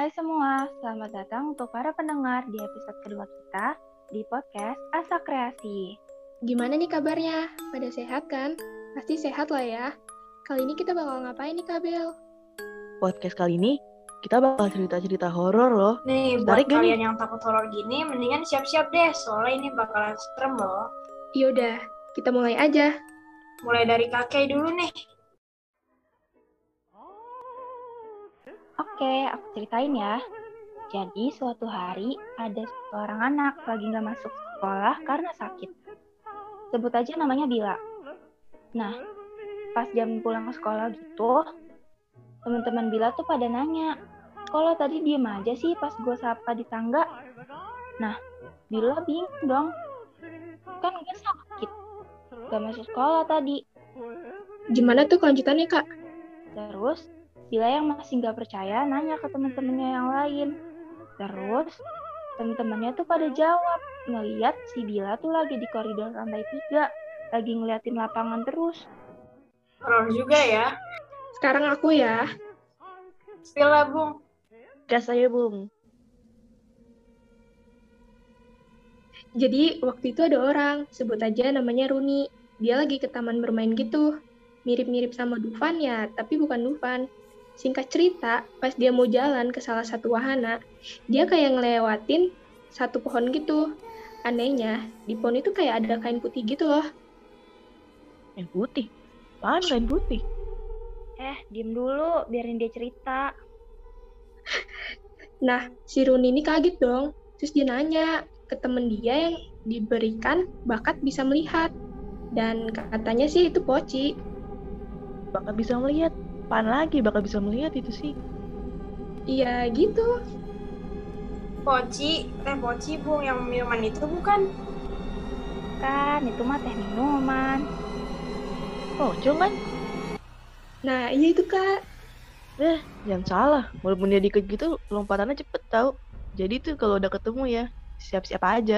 Hai semua, selamat datang untuk para pendengar di episode kedua kita di podcast Asa Kreasi. Gimana nih kabarnya? Pada sehat kan? Pasti sehat lah ya. Kali ini kita bakal ngapain nih Kabel? Podcast kali ini kita bakal cerita-cerita horor loh. Nih, buat Tarik gak nih? kalian yang takut horor gini, mendingan siap-siap deh, soalnya ini bakalan serem loh. Yaudah, kita mulai aja. Mulai dari kakek dulu nih. Oke, aku ceritain ya. Jadi suatu hari ada seorang anak lagi nggak masuk sekolah karena sakit. Sebut aja namanya Bila. Nah, pas jam pulang ke sekolah gitu, teman-teman Bila tuh pada nanya, kalau tadi diem aja sih pas gue sapa di tangga. Nah, Bila bingung dong. Kan gue sakit. Gak masuk sekolah tadi. Gimana tuh kelanjutannya kak? Terus, Bila yang masih nggak percaya nanya ke teman-temannya yang lain. Terus, teman-temannya tuh pada jawab, ngeliat si Bila tuh lagi di koridor lantai tiga, lagi ngeliatin lapangan terus. Horor juga ya. Sekarang aku ya. Lah, Bung. Gas saya, Bung. Jadi waktu itu ada orang, sebut aja namanya Runi. Dia lagi ke taman bermain gitu. Mirip-mirip sama Dufan ya, tapi bukan Dufan. Singkat cerita, pas dia mau jalan ke salah satu wahana, dia kayak ngelewatin satu pohon gitu. Anehnya, di pohon itu kayak ada kain putih gitu loh. Kain putih. Apaan kain putih? Eh, diem dulu, biarin dia cerita. Nah, si Runi ini kaget dong. Terus dia nanya ke temen dia yang diberikan bakat bisa melihat. Dan katanya sih itu Poci. Bakal bisa melihat. Apaan lagi bakal bisa melihat itu sih? Iya gitu. Poci, teh poci, Bung, yang minuman itu bukan? Kan, itu mah teh minuman. Oh, kan? Nah, iya itu kak. Eh, jangan salah. Walaupun dia dikit gitu, lompatannya cepet tau. Jadi tuh kalau udah ketemu ya, siap-siap aja.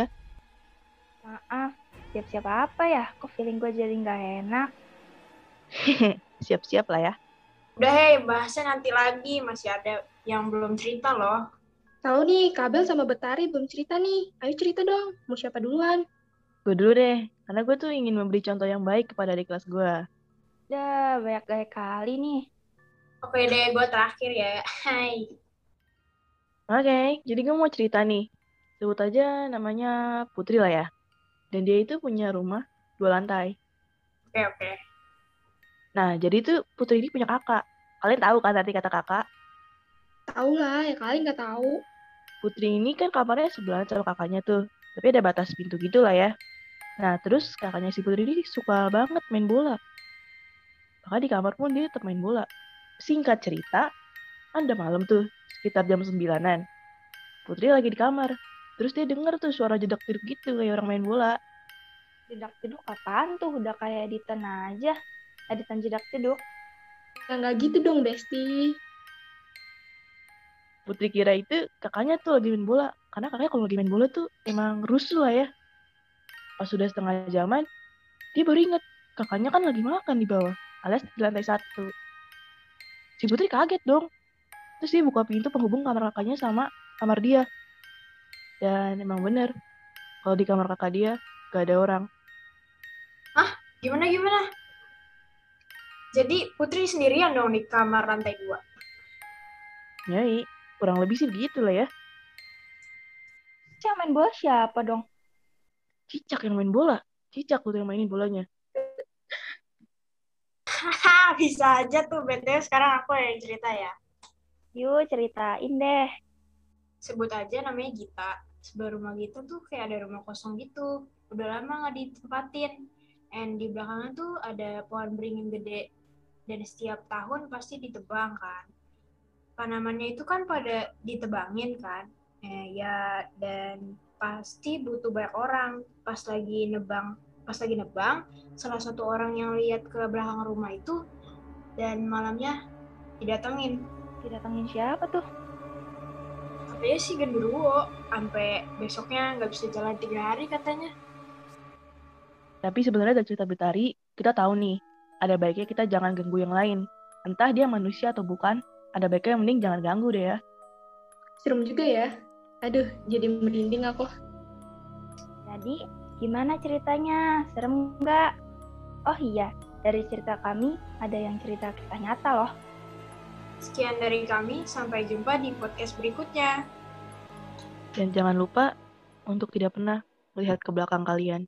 Maaf, siap-siap apa ya? Kok feeling gue jadi nggak enak? Siap-siap lah ya. Udah, hei, bahasnya nanti lagi. Masih ada yang belum cerita loh. Tahu nih, Kabel sama Betari belum cerita nih. Ayo cerita dong. Mau siapa duluan? Gue dulu deh, karena gue tuh ingin memberi contoh yang baik kepada adik kelas gue. Dah, banyak gaya kali nih. Oke deh, gue terakhir ya. Hai. Oke, jadi gue mau cerita nih. Sebut aja namanya Putri lah ya. Dan dia itu punya rumah dua lantai. Oke, oke. Nah, jadi tuh Putri ini punya kakak. Kalian tahu kan tadi kata kakak? Tahu lah, ya kali nggak tahu. Putri ini kan kamarnya sebelah sama kakaknya tuh. Tapi ada batas pintu gitu lah ya. Nah, terus kakaknya si Putri ini suka banget main bola. Maka di kamar pun dia tetap main bola. Singkat cerita, kan udah malam tuh, sekitar jam sembilanan. Putri lagi di kamar. Terus dia denger tuh suara jedak jeduk gitu kayak orang main bola. Jedak jeduk apaan tuh? Udah kayak editan aja. Editan jedak jeduk. Ya nggak gitu dong, Besti. Putri kira itu kakaknya tuh lagi main bola. Karena kakaknya kalau lagi main bola tuh emang rusuh lah ya. Pas sudah setengah jaman, dia baru inget kakaknya kan lagi makan di bawah, alias di lantai satu. Si Putri kaget dong. Terus dia buka pintu penghubung kamar kakaknya sama kamar dia. Dan emang bener, kalau di kamar kakak dia gak ada orang. Gimana, gimana? Jadi, Putri sendirian dong di kamar lantai dua. Nyai, kurang lebih sih begitu lah ya. Yang main bola siapa dong? Cicak yang main bola. Cicak tuh yang mainin bolanya. Haha, bisa aja tuh. BTW sekarang aku yang cerita ya. Yuk, ceritain deh. sebut aja namanya Gita. Sebelah rumah Gita tuh kayak ada rumah kosong gitu. Udah lama nggak ditempatin. And di belakangnya tuh ada pohon beringin gede. Dan setiap tahun pasti ditebang kan. Tanamannya itu kan pada ditebangin kan. Eh, ya dan pasti butuh banyak orang. Pas lagi nebang, pas lagi nebang, salah satu orang yang lihat ke belakang rumah itu dan malamnya didatengin Didatengin siapa tuh? katanya sih genderuwo sampai besoknya nggak bisa jalan tiga hari katanya Tapi sebenarnya dari cerita Betari, kita tahu nih, ada baiknya kita jangan ganggu yang lain. Entah dia manusia atau bukan, ada baiknya mending jangan ganggu deh ya. Serem juga ya. Aduh, jadi merinding aku. Jadi, gimana ceritanya? Serem nggak? Oh iya, dari cerita kami ada yang cerita kisah nyata loh. Sekian dari kami, sampai jumpa di podcast berikutnya. Dan jangan lupa untuk tidak pernah melihat ke belakang kalian.